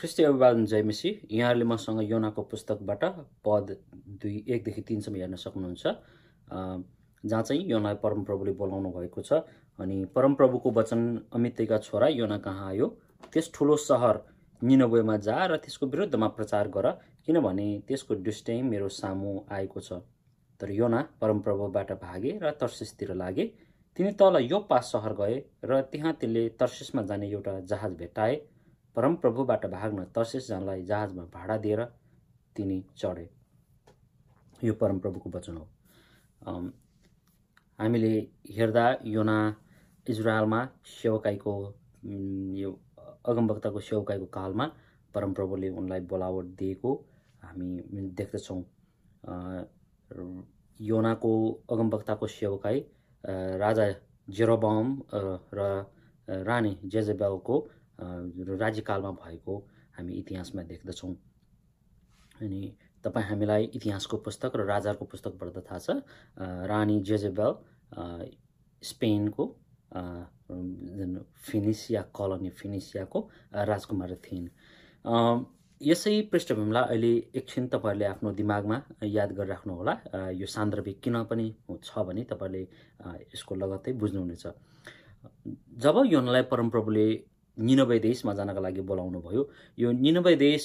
Christie अभिवादन जयमेसी यहाँहरूले मसँग योनाको पुस्तकबाट पद दुई एकदेखि तिनसम्म हेर्न सक्नुहुन्छ। जहाँ चाहिँ योना परमप्रभुले बोलाउनु भएको छ। अनि परमप्रभुको वचन अमितैका छोरा योना कहाँ आयो? त्यस ठुलो सहर निनोवेमा जा र त्यसको विरुद्धमा प्रचार गर किनभने त्यसको दुष्टै मेरो सामु आएको छ। तर योना परमप्रभुबाट भागे र तर्सिसतिर लागे। तिनी तल योप्पा सहर गए र त्यहाँ तिनले तर्सिसमा जाने एउटा जहाज भेट्टाए। परमप्रभुबाट भाग्न तर्सिस जानलाई जहाजमा भाडा दिएर तिनी चढे। यो परमप्रभुको वचन हो। हामीले हेर्दा योना इजरायलमा सेवकाईको यो अगमवक्ताको सेवकाईको कालमा परमप्रभुले उनलाई बोलावट दिएको हामी देख्दछौँ। योनाको अगमवक्ताको सेवकाई राजा जेरोबम र रानी जेजेबेलको राज्यकालमा भएको हामी इतिहासमा देख्दछौँ। अनि तपाईँ हामीलाई इतिहासको पुस्तक र राजाको पुस्तक पढ्दा थाहा छ रानी जेजेबेल स्पेनको फिनिसिया कलोनी फिनिसियाको राजकुमारी थिइन्। यसै पृष्ठभूमिलाई अहिले एकछिन तपाईँहरूले आफ्नो दिमागमा याद गरिराख्नुहोला यो सान्दर्भिक किन पनि छ भने तपाईँहरूले यसको लगत्तै बुझ्नुहुनेछ। जब योनलाई परमप्रभुले निनबै देशमा जानका लागि बोलाउनु भयो यो निनबै देश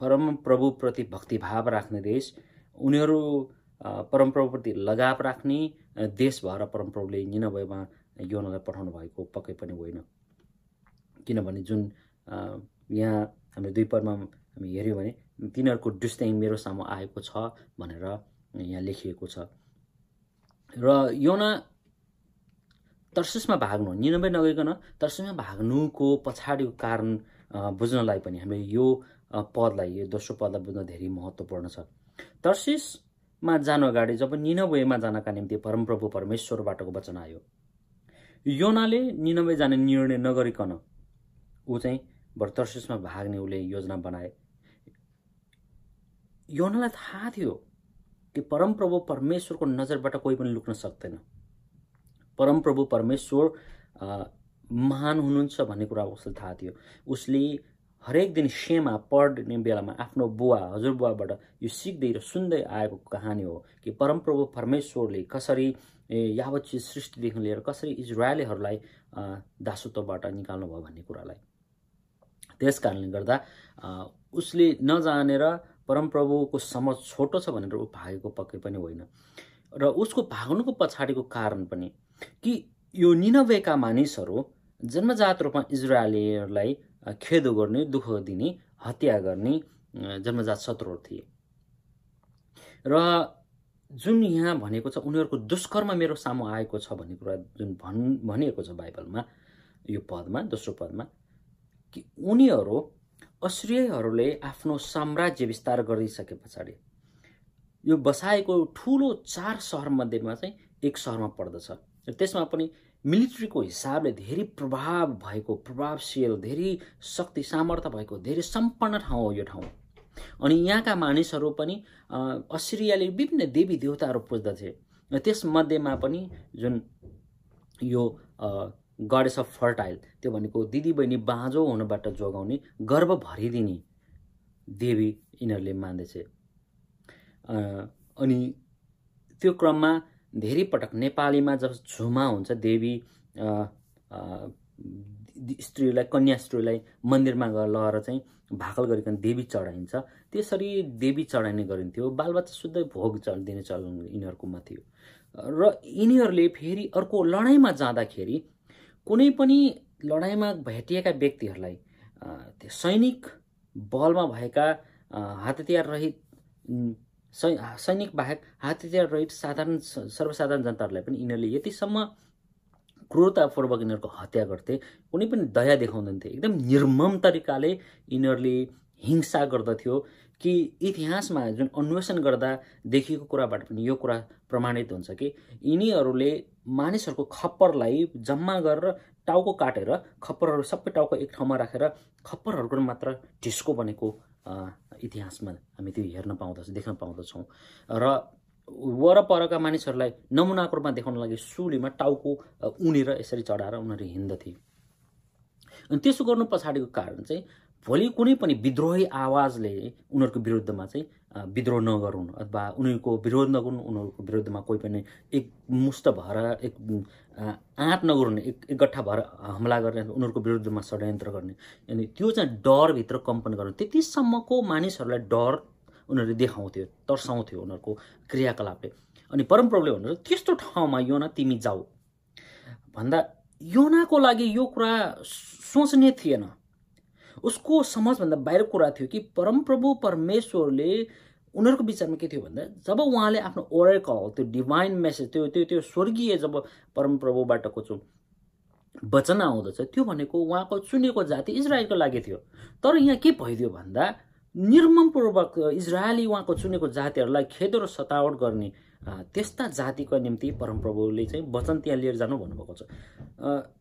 परमप्रभुप्रति भक्तिभाव राख्ने देश उनीहरू परमप्रभुप्रति लगाव राख्ने देश भएर परमप्रभुले निनबैमा योनालाई पठाउनु भएको पक्कै पनि होइन। किनभने जुन यहाँ हामीले दुई पदमा हामी हेऱ्यौँ भने तिनीहरूको दुष्टै मेरो सामु आएको छ भनेर यहाँ लेखिएको छ। र योना तर्सिसमा भाग्नु निनबै नगइकन तर्सिसमा भाग्नुको पछाडिको कारण बुझ्नलाई पनि हामीले यो पदलाई यो दोस्रो पदलाई बुझ्न धेरै महत्त्वपूर्ण छ। तर्सिसमा जानु अगाडि जब निनवेमा जानका निम्ति परमप्रभु परमेश्वरबाटको वचन आयो योनाले निनवे जाने निर्णय नगरिकन ऊ चाहिँ बरु तर्सिसमा भाग्ने उसले योजना बनाए। योनालाई थाहा थियो कि परमप्रभु परमेश्वरको नजरबाट कोही पनि लुक्न सक्दैन। परमप्रभु परमेश्वर महान हुनुहुन्छ भन्ने कुरा उसलाई थाहा थियो। उसले हरेक दिन सेमा पढ्ने बेलामा आफ्नो बुवा हजुरबुवाबाट यो सिक्दै र सुन्दै आएको कहानी हो कि परमप्रभु परमेश्वरले कसरी यावत चिज सृष्टिदेखि लिएर कसरी इजरायलीहरूलाई दासत्वबाट निकाल्नु भयो भन्ने कुरालाई। त्यस कारणले गर्दा उसले नजानेर परमप्रभुको समझ छोटो छ भनेर ऊ भागेको पक्कै पनि होइन। र उसको भाग्नुको पछाडिको कारण पनि कि यो निनवेका मानिसहरू जन्मजात रूपमा इजरायलीहरूलाई खेदो गर्ने दुःख दिने हत्या गर्ने जन्मजात शत्रुहरू थिए। र जुन यहाँ भनेको छ उनीहरूको दुष्कर्म मेरो सामु आएको छ भन्ने कुरा जुन भन् भनिएको छ बाइबलमा यो पदमा दोस्रो पदमा कि उनीहरू अस्ट्रियहरूले आफ्नो साम्राज्य विस्तार गरिसके पछाडि यो बसाएको ठुलो चार सहरमध्येमा चाहिँ एक सहरमा पर्दछ। र त्यसमा पनि मिलिट्रीको हिसाबले धेरै प्रभाव भएको प्रभावशील धेरै शक्ति सामर्थ्य भएको धेरै सम्पन्न ठाउँ हो यो ठाउँ। अनि यहाँका मानिसहरू पनि अ, अस्ट्रियाले विभिन्न देवी देवताहरू पुज्दथे। त्यसमध्येमा पनि जुन यो गडेस अफ फर्टाइल त्यो भनेको दिदीबहिनी बाँझो हुनबाट जोगाउने गर्व भरिदिने देवी यिनीहरूले मान्दथे। अनि त्यो क्रममा धेरै पटक नेपालीमा जब झुमा हुन्छ देवी स्त्रीलाई कन्या स्त्रीलाई मन्दिरमा लगेर चाहिँ भाकल गरिकन देवी चढाइन्छ। त्यसरी देवी चढाइने गरिन्थ्यो। बालबच्चा शुद्ध भोग चल दिने चलन यिनीहरूकोमा थियो र यिनीहरूले फेरि अर्को लडाइँमा जाँदाखेरि कुनै पनि लडाइँमा भेटिएका व्यक्तिहरूलाई सैनिक बलमा भएका हतियार रहित सै सैनिक बाहेक हात रहित साधारण सर्वसाधारण जनताहरूलाई पनि यिनीहरूले यतिसम्म क्रूरतापूर्वक यिनीहरूको हत्या गर्थे कुनै पनि दया देखाउँदैन थिए एकदम निर्मम तरिकाले यिनीहरूले हिंसा गर्दथ्यो कि इतिहासमा जुन अन्वेषण गर्दा देखिएको कुराबाट पनि यो कुरा प्रमाणित हुन्छ कि यिनीहरूले मानिसहरूको खप्परलाई जम्मा गरेर टाउको काटेर खप्परहरू सबै टाउको एक ठाउँमा राखेर खप्परहरूको मात्र ढिस्को बनेको इतिहासमा हामी त्यो हेर्न पाउँदछ देख्न पाउँदछौँ। र वरपरका मानिसहरूलाई नमुनाको रूपमा देखाउन लागि सुलीमा टाउको उनेर यसरी चढाएर उनीहरू हिँड्दथे। अनि त्यसो गर्नु पछाडिको कारण चाहिँ भोलि कुनै पनि विद्रोही आवाजले उनीहरूको विरुद्धमा चाहिँ विद्रोह नगरून् अथवा उनीहरूको विरोध नगरून् उनीहरूको विरुद्धमा कोही पनि एक मुष्ट भएर एक आँट नगरून् एक एकगट्ठा भएर हमला गर्ने उनीहरूको विरुद्धमा षड्यन्त्र गर्ने। अनि त्यो चाहिँ डरभित्र कम्पन गर्ने। त्यतिसम्मको मानिसहरूलाई डर उनीहरूले देखाउँथ्यो तर्साउँथ्यो उनीहरूको क्रियाकलापले। अनि परमप्रभुले भन्नुहुन्छ त्यस्तो ठाउँमा योना तिमी जाऊ। भन्दा योनाको लागि यो कुरा सोच्ने थिएन। उसको समाजभन्दा बाहिर कुरा थियो कि परमप्रभु परमेश्वरले उनीहरूको विचारमा के थियो भन्दा जब उहाँले आफ्नो ओरेकल त्यो डिभाइन मेसेज त्यो त्यो त्यो स्वर्गीय जब परमप्रभुबाटको चाहिँ वचन आउँदछ त्यो भनेको उहाँको चुनेको जाति इजरायलको लागि थियो। तर यहाँ के भइदियो भन्दा निर्ममपूर्वक इजरायली उहाँको चुनेको जातिहरूलाई खेदो र सतावट गर्ने त्यस्ता जातिको निम्ति परमप्रभुले चाहिँ वचन त्यहाँ लिएर जानु भन्नुभएको छ।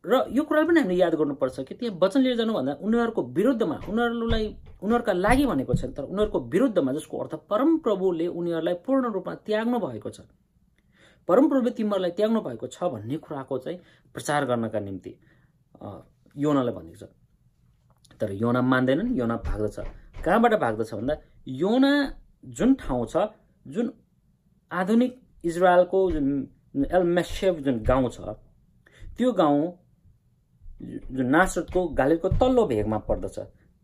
र यो कुरा पनि हामीले याद गर्नुपर्छ कि त्यहाँ वचन लिएर जानु भन्दा उनीहरूको विरुद्धमा उनीहरूलाई उनीहरूका लागि भनेको छैन तर उनीहरूको विरुद्धमा जसको अर्थ परमप्रभुले उनीहरूलाई पूर्ण रूपमा त्याग्नु भएको छ। परमप्रभुले तिमीहरूलाई त्याग्नु भएको छ भन्ने कुराको चाहिँ प्रचार गर्नका निम्ति योनालाई भनेको छ। तर योना मान्दैनन् योना भाग्दछ। कहाँबाट भाग्दछ भन्दा योना जुन ठाउँ छ जुन आधुनिक इजरायलको जुन एल मेसेभ जुन गाउँ छ त्यो गाउँ जुन नासरतको गालिलको तल्लो भेगमा पर्दछ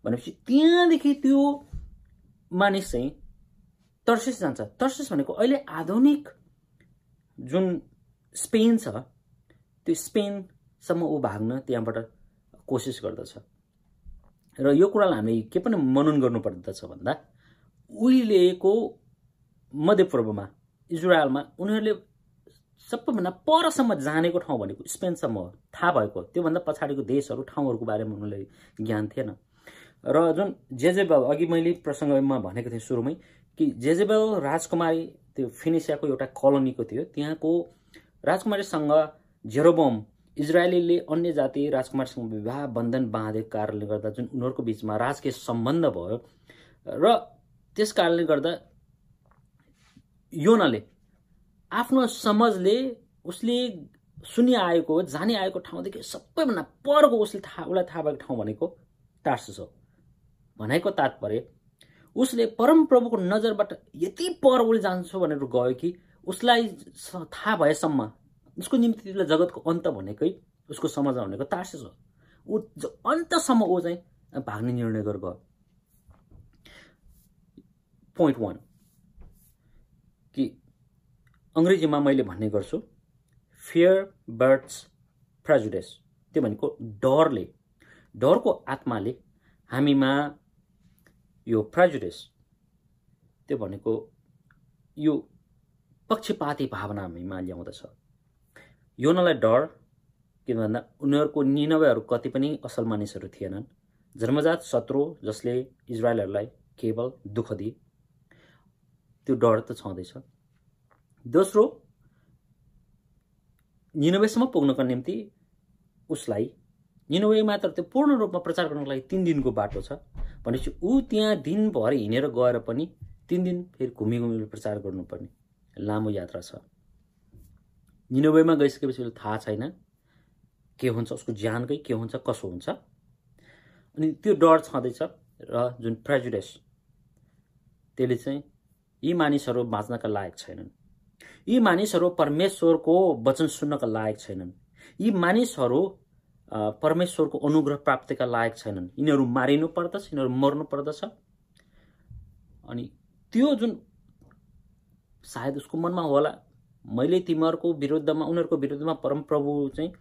भनेपछि त्यहाँदेखि त्यो मानिस चाहिँ तर्सिस जान्छ। तर्सिस भनेको अहिले आधुनिक जुन स्पेन छ त्यो स्पेनसम्म ऊ भाग्न त्यहाँबाट कोसिस गर्दछ। र यो कुरालाई हामीले के पनि मनन गर्नुपर्दछ भन्दा उहिलेको मध्यपूर्वमा इजरायलमा उनीहरूले सबैभन्दा परसम्म जानेको ठाउँ भनेको स्पेनसम्म हो। थाहा भएको त्योभन्दा पछाडिको देशहरू ठाउँहरूको बारेमा उनीहरूलाई ज्ञान थिएन। र जुन जेजेबल अघि मैले प्रसङ्गमा भनेको थिएँ सुरुमै कि जेजेबल राजकुमारी त्यो फिनिसियाको एउटा कलोनीको थियो त्यहाँको राजकुमारीसँग जेरोबोम इजरायलीले अन्य जाति राजकुमारसँग विवाह बन्धन बाँधेको कारणले गर्दा जुन उनीहरूको बिचमा राजकीय सम्बन्ध भयो र त्यस कारणले गर्दा योनाले आफ्नो समझले उसले सुनि आएको जाने आएको ठाउँदेखि सबैभन्दा परको उसले थाहा उसलाई थाहा भएको ठाउँ भनेको टार्सस हो। भनाइको तात्पर्य उसले परमप्रभुको नजरबाट यति पर उसले जान्छु भनेर गयो कि उसलाई थाहा भएसम्म उसको निम्ति त्यसलाई जगतको अन्त भनेकै उसको समझ भनेको तार्सिस हो। ऊ अन्तसम्म ऊ चाहिँ भाग्ने निर्णय गरेर गयो पोइन्ट वान कि अङ्ग्रेजीमा मैले भन्ने गर्छु फियर बर्ड्स प्रेजुडेस त्यो भनेको डरले डरको आत्माले हामीमा यो प्रेजुडेस त्यो भनेको यो पक्षपाती भावना हामीमा ल्याउँदछ। योनालाई डर किन भन्दा उनीहरूको निनवेहरू कति पनि असल मानिसहरू थिएनन्। जन्मजात शत्रु जसले इजरायलहरूलाई केवल दुःख दिए त्यो डर त छँदैछ। दोस्रो निनवेसम्म पुग्नको निम्ति उसलाई निनवे मात्र त्यो पूर्ण रूपमा प्रचार गर्नको लागि तिन दिनको बाटो छ। भनेपछि ऊ त्यहाँ दिनभर हिँडेर गएर पनि तिन दिन फेरि घुमी घुमी प्रचार गर्नुपर्ने लामो यात्रा छ। निनवेमा गइसकेपछि थाहा छैन के हुन्छ उसको ज्यानकै के हुन्छ कसो हुन्छ। अनि त्यो डर छँदैछ र जुन प्रेजुडेस त्यसले चाहिँ यी मानिसहरू बाँच्नका लायक छैनन्। यी मानिसहरू परमेश्वरको वचन सुन्नका लायक छैनन्। यी मानिसहरू परमेश्वरको अनुग्रह प्राप्तिका लायक छैनन्। यिनीहरू मारिनु पर्दछ यिनीहरू मर्नु पर्दछ। अनि त्यो जुन सायद उसको मनमा होला मैले तिमीहरूको विरुद्धमा उनीहरूको विरुद्धमा परमप्रभु चाहिँ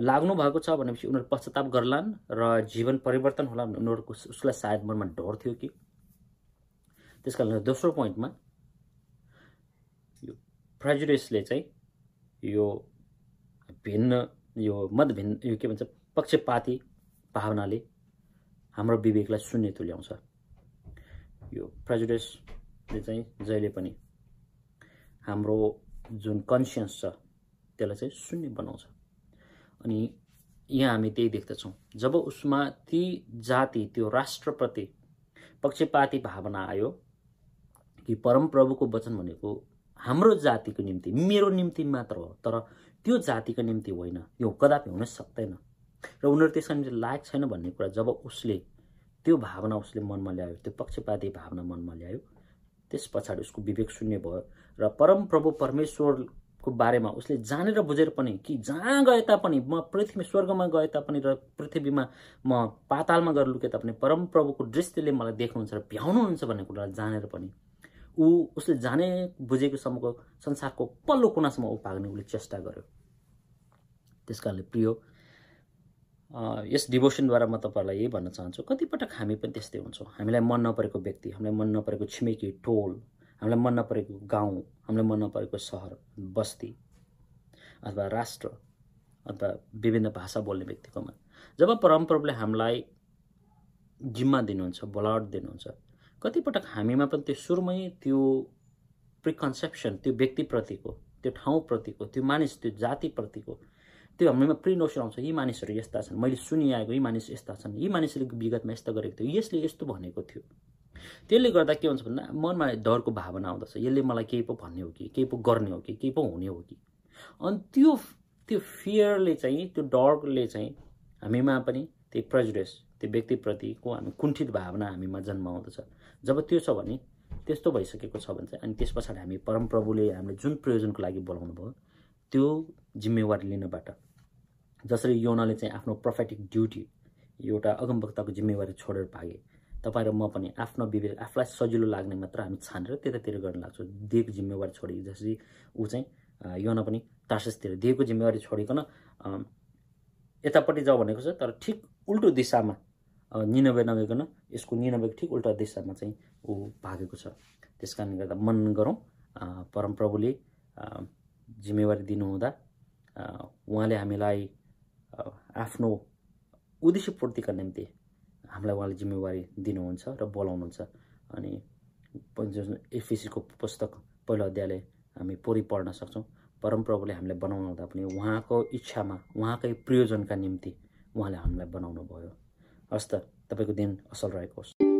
लाग्नु भएको छ भनेपछि उनीहरू पश्चाताप गर्लान् र जीवन परिवर्तन होला उनीहरूको उसलाई सायद मनमा डर थियो कि। त्यस कारण दोस्रो पोइन्टमा यो प्रेजुडिसले चाहिँ यो भिन्न यो मत भिन्न यो के भन्छ पक्षपाती भावनाले हाम्रो विवेकलाई शून्य तुल्याउँछ। यो प्रेजुडिसले चाहिँ जहिले पनि हाम्रो जुन कन्सियन्स छ त्यसलाई चाहिँ शून्य बनाउँछ। अनि यहाँ हामी त्यही देख्दछौँ जब उसमा ती जाति त्यो राष्ट्रप्रति पक्षपाती भावना आयो कि परमप्रभुको वचन भनेको हाम्रो जातिको निम्ति मेरो निम्ति मात्र हो तर त्यो जातिको निम्ति होइन यो कदापि हुन सक्दैन। र उनीहरू त्यसका निम्ति लायक छैन भन्ने कुरा जब उसले त्यो भावना उसले मनमा ल्यायो त्यो पक्षपाती भावना मनमा ल्यायो त्यस पछाडि उसको विवेक शून्य भयो र परम प्रभु परमेश्वरको बारेमा उसले जानेर बुझेर पनि कि जहाँ गए तापनि म पृथ्वी स्वर्गमा गए तापनि र पृथ्वीमा म पातालमा गएर लुके तापनि परम प्रभुको दृष्टिले मलाई देख्नुहुन्छ र भ्याउनुहुन्छ भन्ने कुरालाई जानेर पनि ऊ उसले जाने बुझेको सम्मको संसारको पल्लो कुनासम्म ऊ भाग्ने उसले चेष्टा गर्यो। त्यस कारणले प्रियो यस डिभोसनद्वारा म तपाईँहरूलाई यही भन्न चाहन्छु कतिपटक हामी पनि त्यस्तै हुन्छौँ। हामीलाई मन नपरेको व्यक्ति हामीलाई मन नपरेको छिमेकी टोल हामीलाई मन नपरेको गाउँ हामीलाई मन नपरेको सहर बस्ती अथवा राष्ट्र अथवा विभिन्न भाषा बोल्ने व्यक्तिकोमा जब परमप्रभुले हामीलाई जिम्मा दिनुहुन्छ बलाट दिनुहुन्छ कतिपटक हामीमा पनि त्यो सुरुमै त्यो प्रिकन्सेप्सन त्यो व्यक्तिप्रतिको त्यो ठाउँप्रतिको त्यो मानिस त्यो जातिप्रतिको त्यो हामीमा प्रि नोसन आउँछ यी मानिसहरू यस्ता छन्। मैले सुनिआएको यी मानिस यस्ता छन्। यी मानिसले विगतमा यस्तो गरेको थियो। यसले यस्तो भनेको थियो। त्यसले गर्दा के हुन्छ भन्दा मनमा डरको भावना आउँदछ। यसले मलाई केही पो भन्ने हो कि केही पो गर्ने हो कि केही पो हुने हो कि। अनि त्यो त्यो फियरले चाहिँ त्यो डरले चाहिँ हामीमा पनि त्यो प्रेजुडेस त्यो व्यक्तिप्रतिको हामी कुण्ठित भावना हामीमा जन्माउँदछ। जब त्यो छ भने त्यस्तो भइसकेको छ भने चाहिँ अनि त्यस पछाडि हामी परमप्रभुले हामीले जुन प्रयोजनको लागि बोलाउनु भयो त्यो जिम्मेवारी लिनबाट। जसरी योनाले चाहिँ आफ्नो प्रोफेटिक ड्युटी एउटा अगमवक्ताको जिम्मेवारी छोडेर भागे। तपाईँ र म पनि आफ्नो विवेक आफूलाई सजिलो लाग्ने मात्र हामी छानेर त्यतातिर गर्न लाग्छौँ। दिएको जिम्मेवारी छोडि जसरी ऊ चाहिँ योना पनि तार्ससतिर दिएको जिम्मेवारी छोडिकन यतापट्टि जाऊ भनेको छ तर ठिक उल्टो दिशामा निनबे नगइकन यसको निनबेको ठिक उल्टा दिशामा चाहिँ ऊ भागेको छ। त्यस कारणले गर्दा मन गरौँ परमप्रभुले जिम्मेवारी दिनुहुँदा उहाँले हामीलाई आफ्नो उद्देश्य पूर्तिका निम्ति हामीलाई उहाँले जिम्मेवारी दिनुहुन्छ र बोलाउनुहुन्छ। अनि एफिसीको पुस्तक पहिलो अध्यायले हामी पुरै पढ्न सक्छौँ। परमप्रभुले हामीलाई बनाउनु हुँदा पनि उहाँको इच्छामा उहाँकै प्रयोजनका निम्ति उहाँले हामीलाई बनाउनु भयो हस् त तपाईँको दिन असल रहेको होस्।